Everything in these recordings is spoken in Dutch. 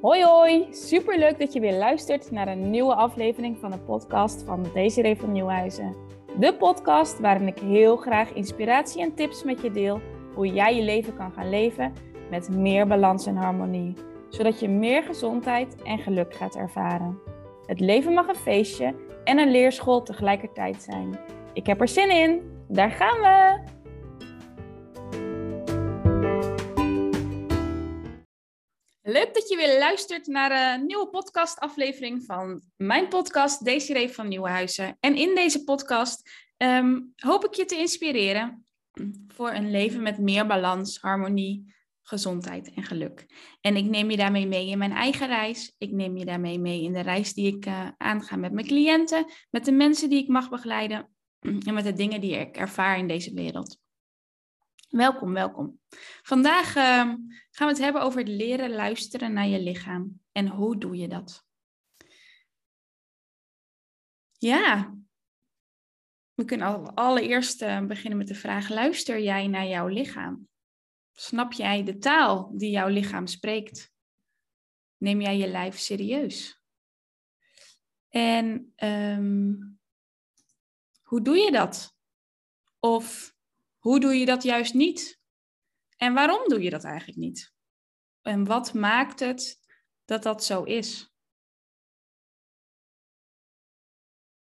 Hoi hoi, superleuk dat je weer luistert naar een nieuwe aflevering van de podcast van Desiree van Nieuwhuizen. De podcast waarin ik heel graag inspiratie en tips met je deel hoe jij je leven kan gaan leven met meer balans en harmonie, zodat je meer gezondheid en geluk gaat ervaren. Het leven mag een feestje en een leerschool tegelijkertijd zijn. Ik heb er zin in, daar gaan we! Je weer luistert naar een nieuwe podcastaflevering van mijn podcast Desiree van Nieuwenhuizen. En in deze podcast ehm, hoop ik je te inspireren voor een leven met meer balans, harmonie, gezondheid en geluk. En ik neem je daarmee mee in mijn eigen reis. Ik neem je daarmee mee in de reis die ik uh, aanga met mijn cliënten, met de mensen die ik mag begeleiden en met de dingen die ik ervaar in deze wereld. Welkom, welkom. Vandaag uh, gaan we het hebben over het leren luisteren naar je lichaam. En hoe doe je dat? Ja, we kunnen allereerst uh, beginnen met de vraag: luister jij naar jouw lichaam? Snap jij de taal die jouw lichaam spreekt? Neem jij je lijf serieus? En um, hoe doe je dat? Of hoe doe je dat juist niet? En waarom doe je dat eigenlijk niet? En wat maakt het dat dat zo is?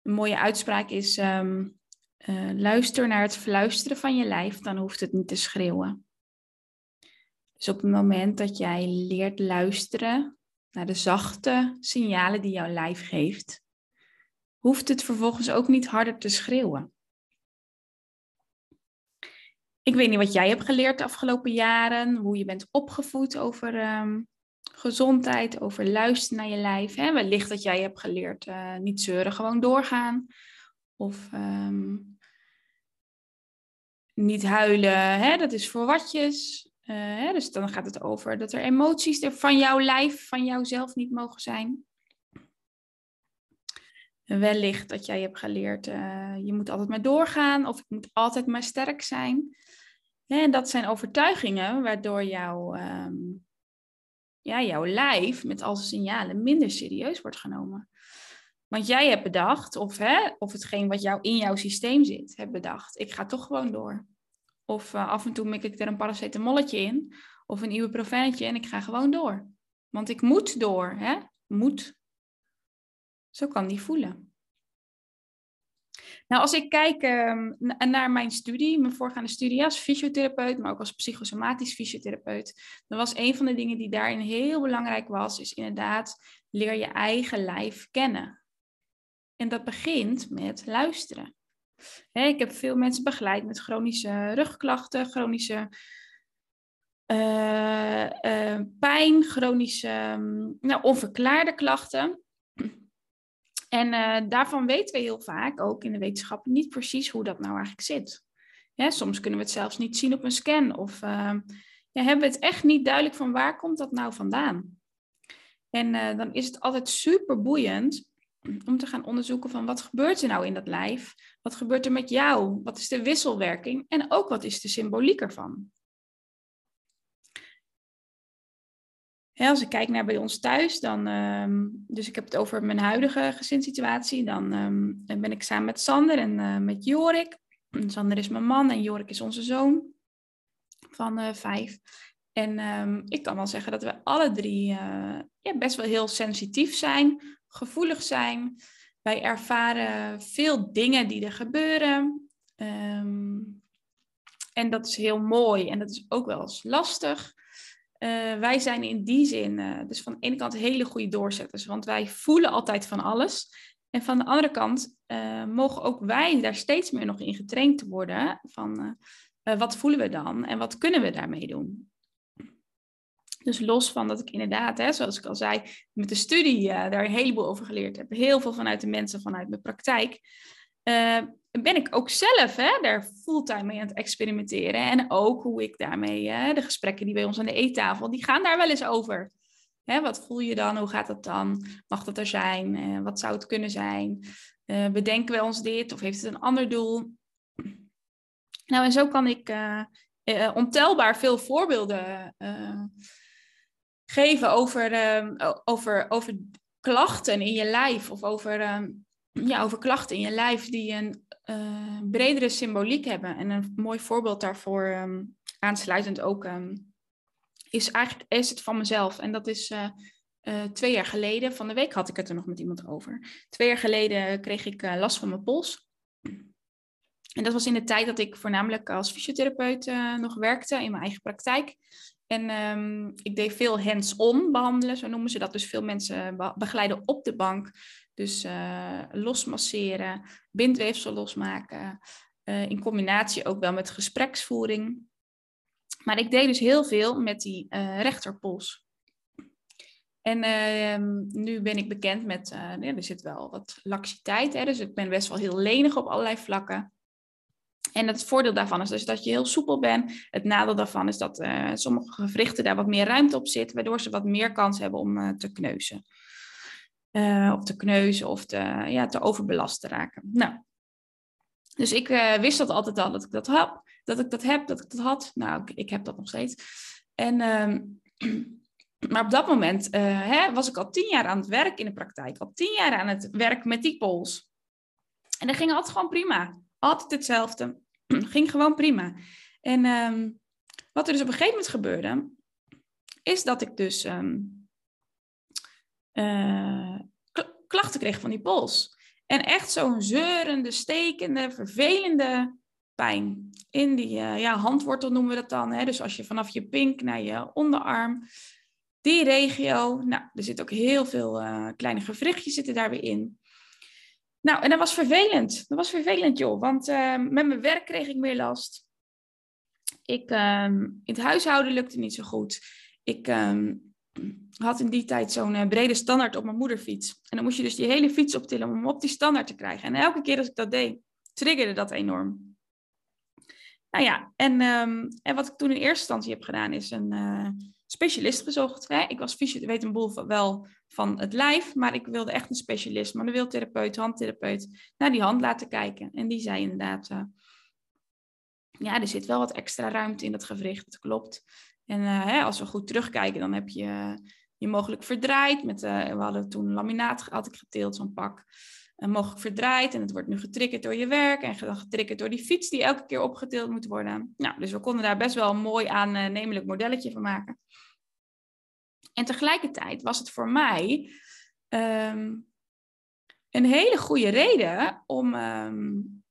Een mooie uitspraak is: um, uh, luister naar het fluisteren van je lijf, dan hoeft het niet te schreeuwen. Dus op het moment dat jij leert luisteren naar de zachte signalen die jouw lijf geeft, hoeft het vervolgens ook niet harder te schreeuwen. Ik weet niet wat jij hebt geleerd de afgelopen jaren, hoe je bent opgevoed over um, gezondheid, over luisteren naar je lijf. Hè? Wellicht dat jij hebt geleerd uh, niet zeuren, gewoon doorgaan. Of um, niet huilen, hè? dat is voor watjes. Uh, hè? Dus dan gaat het over dat er emoties er van jouw lijf, van jouzelf niet mogen zijn. Wellicht dat jij hebt geleerd, uh, je moet altijd maar doorgaan of ik moet altijd maar sterk zijn. En dat zijn overtuigingen waardoor jouw, um, ja, jouw lijf met al zijn signalen minder serieus wordt genomen. Want jij hebt bedacht, of, hè, of hetgeen wat jou in jouw systeem zit, hebt bedacht, ik ga toch gewoon door. Of uh, af en toe mik ik er een paracetamolletje in, of een ibuprofennetje en ik ga gewoon door. Want ik moet door, hè? Moet. Zo kan die voelen. Nou, als ik kijk uh, naar mijn studie, mijn voorgaande studie als fysiotherapeut, maar ook als psychosomatisch fysiotherapeut, dan was een van de dingen die daarin heel belangrijk was, is inderdaad leer je eigen lijf kennen. En dat begint met luisteren. ik heb veel mensen begeleid met chronische rugklachten, chronische uh, uh, pijn, chronische um, nou, onverklaarde klachten. En uh, daarvan weten we heel vaak, ook in de wetenschap, niet precies hoe dat nou eigenlijk zit. Soms kunnen we het zelfs niet zien op een scan. Of uh, ja, hebben we het echt niet duidelijk van waar komt dat nou vandaan. En uh, dan is het altijd super boeiend om te gaan onderzoeken van wat gebeurt er nou in dat lijf? Wat gebeurt er met jou? Wat is de wisselwerking? En ook wat is de symboliek ervan? Als ik kijk naar bij ons thuis, dan, um, dus ik heb het over mijn huidige gezinssituatie, dan um, ben ik samen met Sander en uh, met Jorik. Sander is mijn man en Jorik is onze zoon van uh, vijf. En um, ik kan wel zeggen dat we alle drie uh, ja, best wel heel sensitief zijn, gevoelig zijn. Wij ervaren veel dingen die er gebeuren. en dat is heel mooi en dat is ook wel eens lastig. Uh, wij zijn in die zin uh, dus van de ene kant hele goede doorzetters, want wij voelen altijd van alles. En van de andere kant uh, mogen ook wij daar steeds meer nog in getraind worden van wat voelen we dan en wat kunnen we daarmee doen. Dus los van dat ik inderdaad, hè, zoals ik al zei, met de studie daar een heleboel over geleerd heb, heel veel vanuit de mensen vanuit mijn praktijk, ben ik ook zelf hè, daar fulltime mee aan het experimenteren. En ook hoe ik daarmee, hè, de gesprekken die bij ons aan de eettafel, die gaan daar wel eens over. Hè, wat voel je dan? Hoe gaat dat dan? Mag dat er zijn? Uh, wat zou het kunnen zijn? Uh, bedenken we ons dit of heeft het een ander doel? Nou, en zo kan ik uh, ontelbaar veel voorbeelden geven over, over, over klachten in je lijf of over, ehm, ja, over klachten in je lijf die een uh, bredere symboliek hebben. En een mooi voorbeeld daarvoor, ehm, aansluitend ook, is eigenlijk is het van mezelf. En dat is uh, uh, twee jaar geleden, van de week had ik het er nog met iemand over. Twee jaar geleden kreeg ik last van mijn pols. En dat was in de tijd dat ik voornamelijk als fysiotherapeut nog werkte in mijn eigen praktijk. En um, ik deed veel hands-on behandelen, zo noemen ze dat. Dus veel mensen begeleiden op de bank. Dus uh, losmasseren, bindweefsel losmaken. Uh, in combinatie ook wel met gespreksvoering. Maar ik deed dus heel veel met die uh, rechterpols. En ehm, nu ben ik bekend met, ja, er zit wel wat laxiteit, dus ik ben best wel heel lenig op allerlei vlakken. En het voordeel daarvan is dus dat je heel soepel bent. Het nadeel daarvan is dat uh, sommige gewrichten daar wat meer ruimte op zit, waardoor ze wat meer kans hebben om uh, te kneuzen. Uh, of te kneuzen of te, ja, te overbelast te raken. Nou, dus ik wist dat altijd al dat ik dat heb, dat ik dat heb, dat ik dat had. Nou, ik, ik heb dat nog steeds. En, ehm, maar op dat moment hè, was ik al tien jaar aan het werk in de praktijk. Al tien jaar aan het werk met die pols. En dat ging altijd gewoon prima. Altijd hetzelfde. Ging gewoon prima. En ehm, wat er dus op een gegeven moment gebeurde, is dat ik dus um, uh, klachten kreeg van die pols. En echt zo'n zeurende, stekende, vervelende pijn. In die uh, ja, handwortel noemen we dat dan. Hè? Dus als je vanaf je pink naar je onderarm, die regio. Nou, er zitten ook heel veel uh, kleine gewrichtjes zitten daar weer in. Nou, en dat was vervelend. Dat was vervelend, joh. Want uh, met mijn werk kreeg ik meer last. Ik, in het huishouden lukte niet zo goed. Ik uh, had in die tijd zo'n uh, brede standaard op mijn moederfiets. En dan moest je dus die hele fiets optillen om op die standaard te krijgen. En elke keer als ik dat deed, triggerde dat enorm. Nou ja, en, ehm, en wat ik toen in eerste instantie heb gedaan, is een eh, specialist gezocht. Hè? Ik was fysio, weet een boel wel van het lijf, maar ik wilde echt een specialist, manueeltherapeut, handtherapeut, naar die hand laten kijken. En die zei inderdaad, uh, ja, er zit wel wat extra ruimte in dat gewricht, dat klopt. En uh, hè, als we goed terugkijken, dan heb je je mogelijk verdraaid. Met, we hadden toen laminaat had ik geteeld, zo'n pak. mogelijk verdraaid en het wordt nu getriggerd door je werk en getriggerd door die fiets die elke keer opgetild moet worden. Nou, dus we konden daar best wel een mooi aannemelijk modelletje van maken. En tegelijkertijd was het voor mij um, een hele goede reden om um,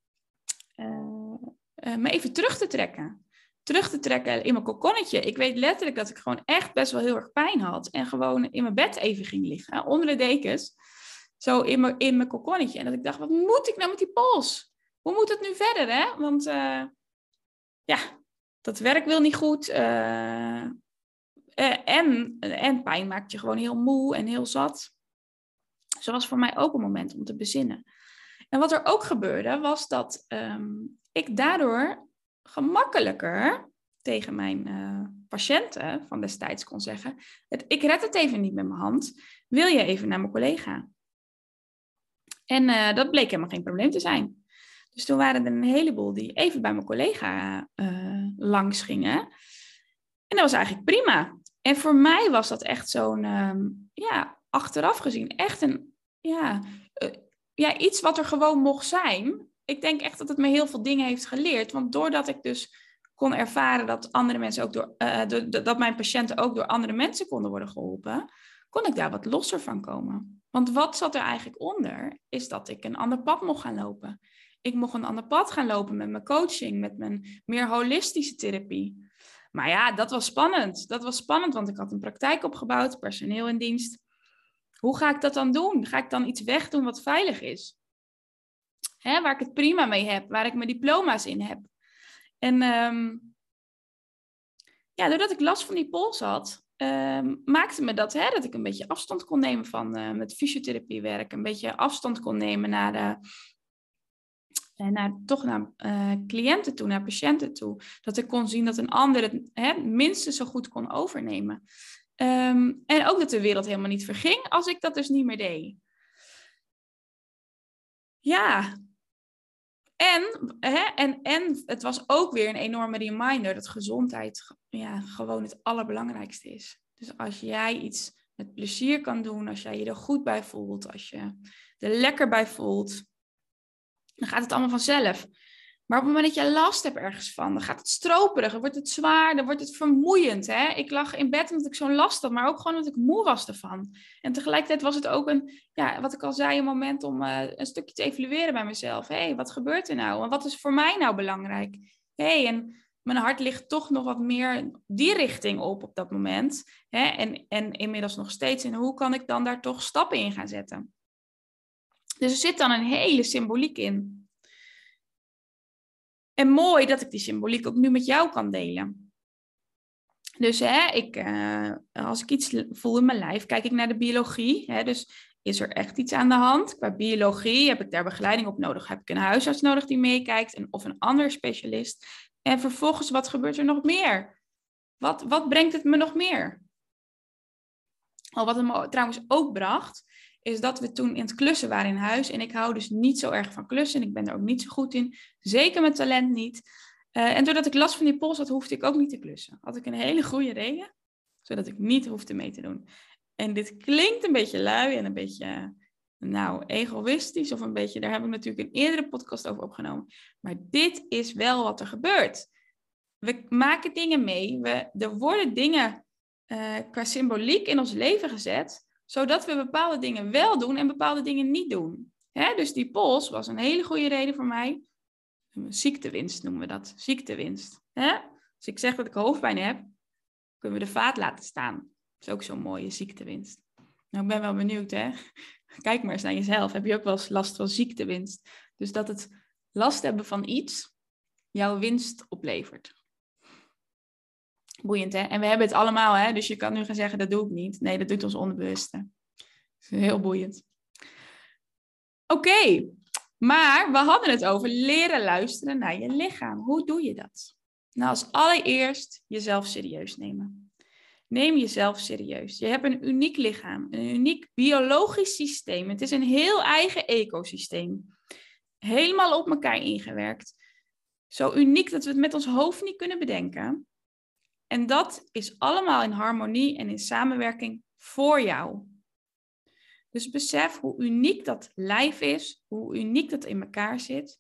uh, me even terug te trekken. Terug te trekken in mijn kokonnetje. Ik weet letterlijk dat ik gewoon echt best wel heel erg pijn had. En gewoon in mijn bed even ging liggen, onder de dekens. Zo in mijn, in mijn kokonnetje. En dat ik dacht, wat moet ik nou met die pols? Hoe moet het nu verder, hè? Want uh, ja, dat werk wil niet goed. Uh, uh, en, pijn maakt je gewoon heel moe en heel zat. Dus dat was voor mij ook een moment om te bezinnen. En wat er ook gebeurde, was dat um, ik daardoor gemakkelijker tegen mijn uh, patiënten van destijds kon zeggen: Ik red het even niet met mijn hand. Wil je even naar mijn collega? En uh, dat bleek helemaal geen probleem te zijn. Dus toen waren er een heleboel die even bij mijn collega langs gingen. En dat was eigenlijk prima. En voor mij was dat echt zo'n, um, ja, achteraf gezien, echt een, ja, uh, ja, iets wat er gewoon mocht zijn. Ik denk echt dat het me heel veel dingen heeft geleerd. Want doordat ik dus kon ervaren dat andere mensen ook door, uh, de, de, dat mijn patiënten ook door andere mensen konden worden geholpen, kon ik daar wat losser van komen. Want wat zat er eigenlijk onder, is dat ik een ander pad mocht gaan lopen. Ik mocht een ander pad gaan lopen met mijn coaching, met mijn meer holistische therapie. Maar ja, dat was spannend. Dat was spannend, want ik had een praktijk opgebouwd, personeel in dienst. Hoe ga ik dat dan doen? Ga ik dan iets wegdoen wat veilig is? Hè, waar ik het prima mee heb, waar ik mijn diploma's in heb. En um, ja, doordat ik last van die pols had, um, maakte me dat, hè, dat ik een beetje afstand kon nemen van uh, met fysiotherapiewerk. Een beetje afstand kon nemen naar de naar, toch naar uh, cliënten toe, naar patiënten toe. Dat ik kon zien dat een ander het hè, minstens zo goed kon overnemen. Um, en ook dat de wereld helemaal niet verging als ik dat dus niet meer deed. Ja. En, hè, en, en het was ook weer een enorme reminder dat gezondheid ja, gewoon het allerbelangrijkste is. Dus als jij iets met plezier kan doen, als jij je er goed bij voelt, als je er lekker bij voelt, dan gaat het allemaal vanzelf. Maar op het moment dat je last hebt ergens van, dan gaat het stroperig, dan wordt het zwaar, dan wordt het vermoeiend. Hè? Ik lag in bed omdat ik zo'n last had, maar ook gewoon omdat ik moe was ervan. En tegelijkertijd was het ook een, ja, wat ik al zei, een moment om uh, een stukje te evalueren bij mezelf. Hé, hey, wat gebeurt er nou? En wat is voor mij nou belangrijk? Hé, hey, en mijn hart ligt toch nog wat meer die richting op op dat moment. Hè? En, en inmiddels nog steeds. En hoe kan ik dan daar toch stappen in gaan zetten? Dus er zit dan een hele symboliek in. En mooi dat ik die symboliek ook nu met jou kan delen. Dus hè, ik, uh, als ik iets voel in mijn lijf, kijk ik naar de biologie. Hè, dus is er echt iets aan de hand? Qua biologie heb ik daar begeleiding op nodig. Heb ik een huisarts nodig die meekijkt en, of een ander specialist? En vervolgens, wat gebeurt er nog meer? Wat, wat brengt het me nog meer? Al wat het me trouwens ook bracht, is dat we toen in het klussen waren in huis. En ik hou dus niet zo erg van klussen. En ik ben er ook niet zo goed in. Zeker met talent niet. Uh, en doordat ik last van die pols had, hoefde ik ook niet te klussen. Had ik een hele goede reden, zodat ik niet hoefde mee te doen. En dit klinkt een beetje lui en een beetje, nou, egoïstisch. Of een beetje, daar heb ik natuurlijk een eerdere podcast over opgenomen. Maar dit is wel wat er gebeurt. We maken dingen mee. We, er worden dingen uh, qua symboliek in ons leven gezet zodat we bepaalde dingen wel doen en bepaalde dingen niet doen. Dus die pols was een hele goede reden voor mij. Ziektewinst noemen we dat. Ziektewinst. Als ik zeg dat ik hoofdpijn heb, kunnen we de vaat laten staan. Dat is ook zo'n mooie ziektewinst. Nou, ik ben wel benieuwd, hè? Kijk maar eens naar jezelf. Heb je ook wel eens last van ziektewinst? Dus dat het last hebben van iets jouw winst oplevert. Boeiend, hè? En we hebben het allemaal, hè? Dus je kan nu gaan zeggen, dat doe ik niet. Nee, dat doet ons onderbewuste. heel boeiend. Oké, maar we hadden het over leren luisteren naar je lichaam. Hoe doe je dat? Nou, als allereerst jezelf serieus nemen. Neem jezelf serieus. Je hebt een uniek lichaam, een uniek biologisch systeem. Het is een heel eigen ecosysteem. Helemaal op elkaar ingewerkt. Zo uniek dat we het met ons hoofd niet kunnen bedenken. En dat is allemaal in harmonie en in samenwerking voor jou. Dus besef hoe uniek dat lijf is, hoe uniek dat in elkaar zit.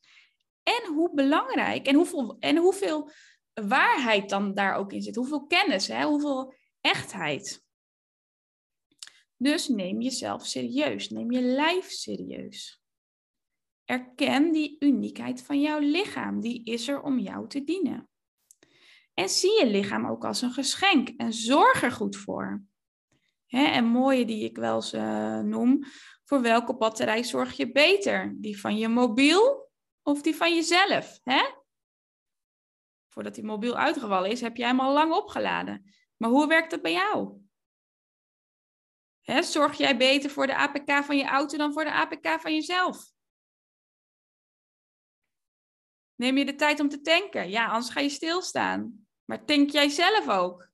En hoe belangrijk en hoeveel, en hoeveel waarheid dan daar ook in zit. Hoeveel kennis, hè? hoeveel echtheid. Dus neem jezelf serieus. Neem je lijf serieus. Erken die uniekheid van jouw lichaam. Die is er om jou te dienen. En zie je lichaam ook als een geschenk en zorg er goed voor. Hè, en mooie die ik wel eens uh, noem, voor welke batterij zorg je beter? Die van je mobiel of die van jezelf? Hè? Voordat die mobiel uitgevallen is, heb jij hem al lang opgeladen. Maar hoe werkt dat bij jou? Hè, zorg jij beter voor de APK van je auto dan voor de APK van jezelf? Neem je de tijd om te tanken? Ja, anders ga je stilstaan. Maar tank jij zelf ook?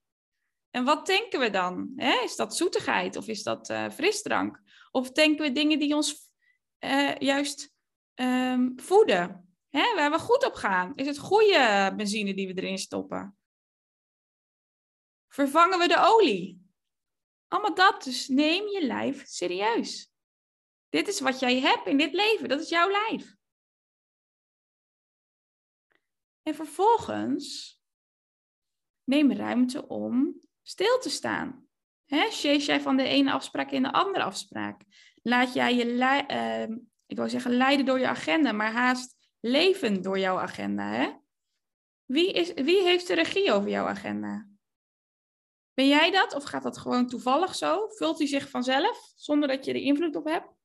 En wat tanken we dan? Is dat zoetigheid of is dat uh, frisdrank? Of tanken we dingen die ons uh, juist um, voeden? Hè? Waar we goed op gaan? Is het goede benzine die we erin stoppen? Vervangen we de olie? Allemaal dat. Dus neem je lijf serieus. Dit is wat jij hebt in dit leven. Dat is jouw lijf. En vervolgens neem ruimte om stil te staan. Hè? jij van de ene afspraak in de andere afspraak. Laat jij je, uh, ik wil zeggen, leiden door je agenda, maar haast leven door jouw agenda. Hè? Wie, is, wie heeft de regie over jouw agenda? Ben jij dat of gaat dat gewoon toevallig zo? Vult hij zich vanzelf zonder dat je er invloed op hebt?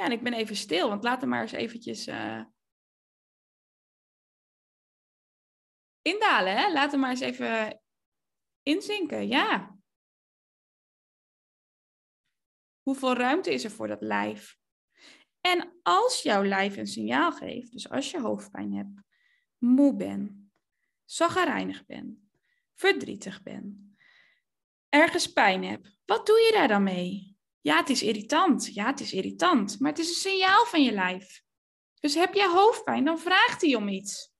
Ja, en ik ben even stil, want laat hem maar eens eventjes uh, indalen. Hè? Laat hem maar eens even inzinken. Ja. Hoeveel ruimte is er voor dat lijf? En als jouw lijf een signaal geeft, dus als je hoofdpijn hebt, moe bent, zaggerijnig bent, verdrietig bent, ergens pijn hebt, wat doe je daar dan mee? Ja, het is irritant. Ja, het is irritant. Maar het is een signaal van je lijf. Dus heb jij hoofdpijn, dan vraagt hij om iets.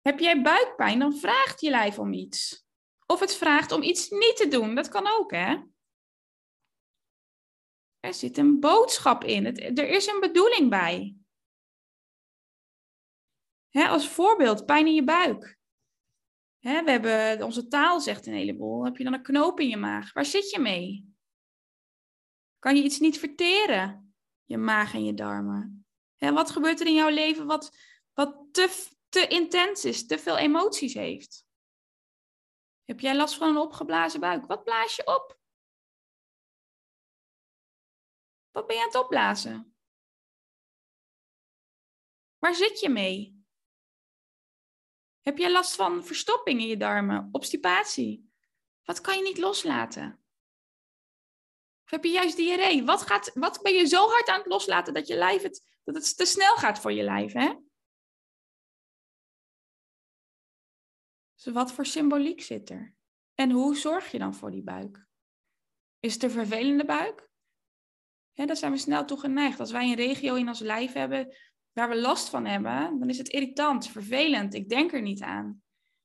Heb jij buikpijn, dan vraagt je lijf om iets. Of het vraagt om iets niet te doen. Dat kan ook, hè? Er zit een boodschap in. Er is een bedoeling bij. Hè, als voorbeeld, pijn in je buik. We hebben, onze taal zegt een heleboel. Heb je dan een knoop in je maag? Waar zit je mee? Kan je iets niet verteren? Je maag en je darmen. Hè, wat gebeurt er in jouw leven wat, wat te, te intens is, te veel emoties heeft? Heb jij last van een opgeblazen buik? Wat blaas je op? Wat ben je aan het opblazen? Waar zit je mee? Heb jij last van verstopping in je darmen, obstipatie? Wat kan je niet loslaten? Of heb je juist diarree? Wat, gaat, wat ben je zo hard aan het loslaten dat je lijf het, dat het te snel gaat voor je lijf, hè? Dus wat voor symboliek zit er? En hoe zorg je dan voor die buik? Is het een vervelende buik? Ja, daar zijn we snel toe geneigd. Als wij een regio in ons lijf hebben waar we last van hebben, dan is het irritant, vervelend. Ik denk er niet aan.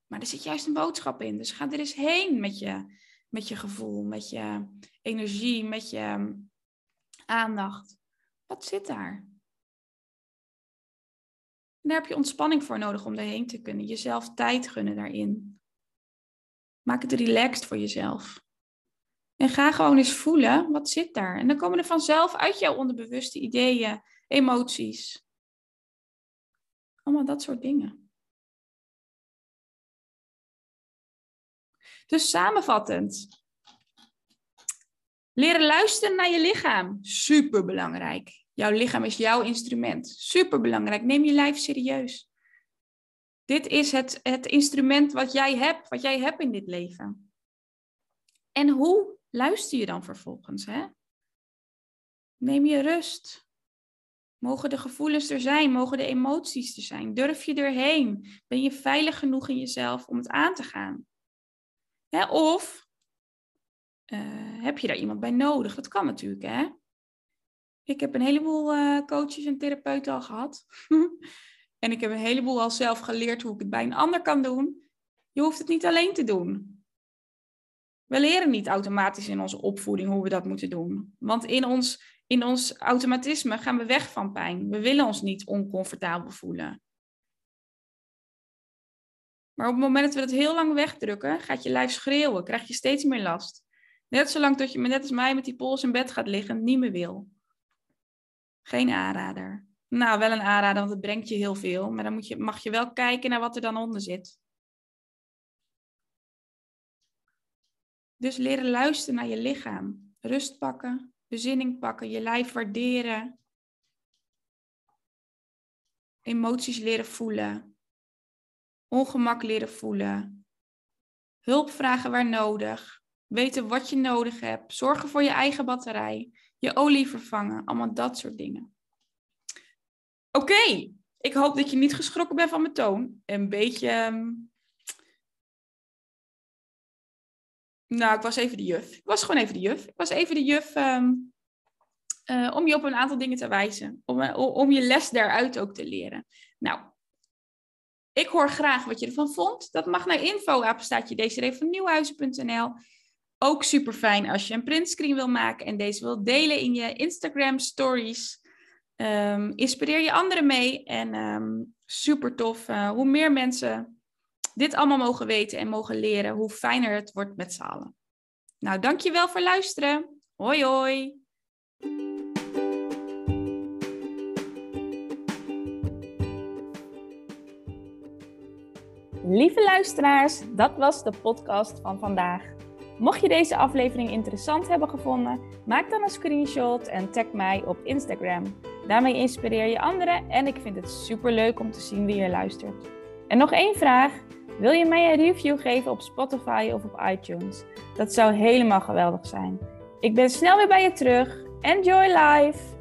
Maar er zit juist een boodschap in. Dus ga er eens heen met je, met je gevoel, met je energie, met je ehm, aandacht. Wat zit daar? Daar heb je ontspanning voor nodig om erheen te kunnen. Jezelf tijd gunnen daarin. Maak het relaxed voor jezelf. En ga gewoon eens voelen, wat zit daar? En dan komen er vanzelf uit jouw onderbewuste ideeën, emoties, allemaal dat soort dingen. Dus samenvattend. Leren luisteren naar je lichaam. Super belangrijk. Jouw lichaam is jouw instrument. Super belangrijk. Neem je lijf serieus. Dit is het, het instrument wat jij hebt, wat jij hebt in dit leven. En hoe luister je dan vervolgens? Hè? Neem je rust. Mogen de gevoelens er zijn? Mogen de emoties er zijn? Durf je erheen? Ben je veilig genoeg in jezelf om het aan te gaan? of uh, heb je daar iemand bij nodig? Dat kan natuurlijk, hè? Ik heb een heleboel uh, coaches en therapeuten al gehad. en ik heb een heleboel al zelf geleerd hoe ik het bij een ander kan doen. Je hoeft het niet alleen te doen. We leren niet automatisch in onze opvoeding hoe we dat moeten doen. Want in ons in ons automatisme gaan we weg van pijn. We willen ons niet oncomfortabel voelen. Maar op het moment dat we dat heel lang wegdrukken, gaat je lijf schreeuwen, krijg je steeds meer last. Net zolang dat je net als mij met die pols in bed gaat liggen, niet meer wil. Geen aanrader. Nou, wel een aanrader, want het brengt je heel veel. Maar dan moet je, mag je wel kijken naar wat er dan onder zit. Dus leren luisteren naar je lichaam. Rust pakken, bezinning pakken, je lijf waarderen, emoties leren voelen, ongemak leren voelen, hulp vragen waar nodig, weten wat je nodig hebt, zorgen voor je eigen batterij, je olie vervangen, allemaal dat soort dingen. Oké, ik hoop dat je niet geschrokken bent van mijn toon. Een beetje ehm, Nou, ik was even de juf. Ik was gewoon even de juf. Ik was even de juf ehm, eh, om je op een aantal dingen te wijzen. Om, eh, om je les daaruit ook te leren. Nou, ik hoor graag wat je ervan vond. Dat mag naar info, apenstaatje van nieuwhuizen.nl. Ook super fijn als je een printscreen wil maken en deze wil delen in je Instagram stories. Um, inspireer je anderen mee en um, super tof. Uh, hoe meer mensen dit allemaal mogen weten en mogen leren, hoe fijner het wordt met z'n. Nou, dankjewel voor luisteren. Hoi hoi. Lieve luisteraars, dat was de podcast van vandaag. Mocht je deze aflevering interessant hebben gevonden, maak dan een screenshot en tag mij op Instagram. Daarmee inspireer je anderen en ik vind het super leuk om te zien wie er luistert. En nog één vraag. Wil je mij een review geven op Spotify of op iTunes? Dat zou helemaal geweldig zijn. Ik ben snel weer bij je terug. Enjoy life!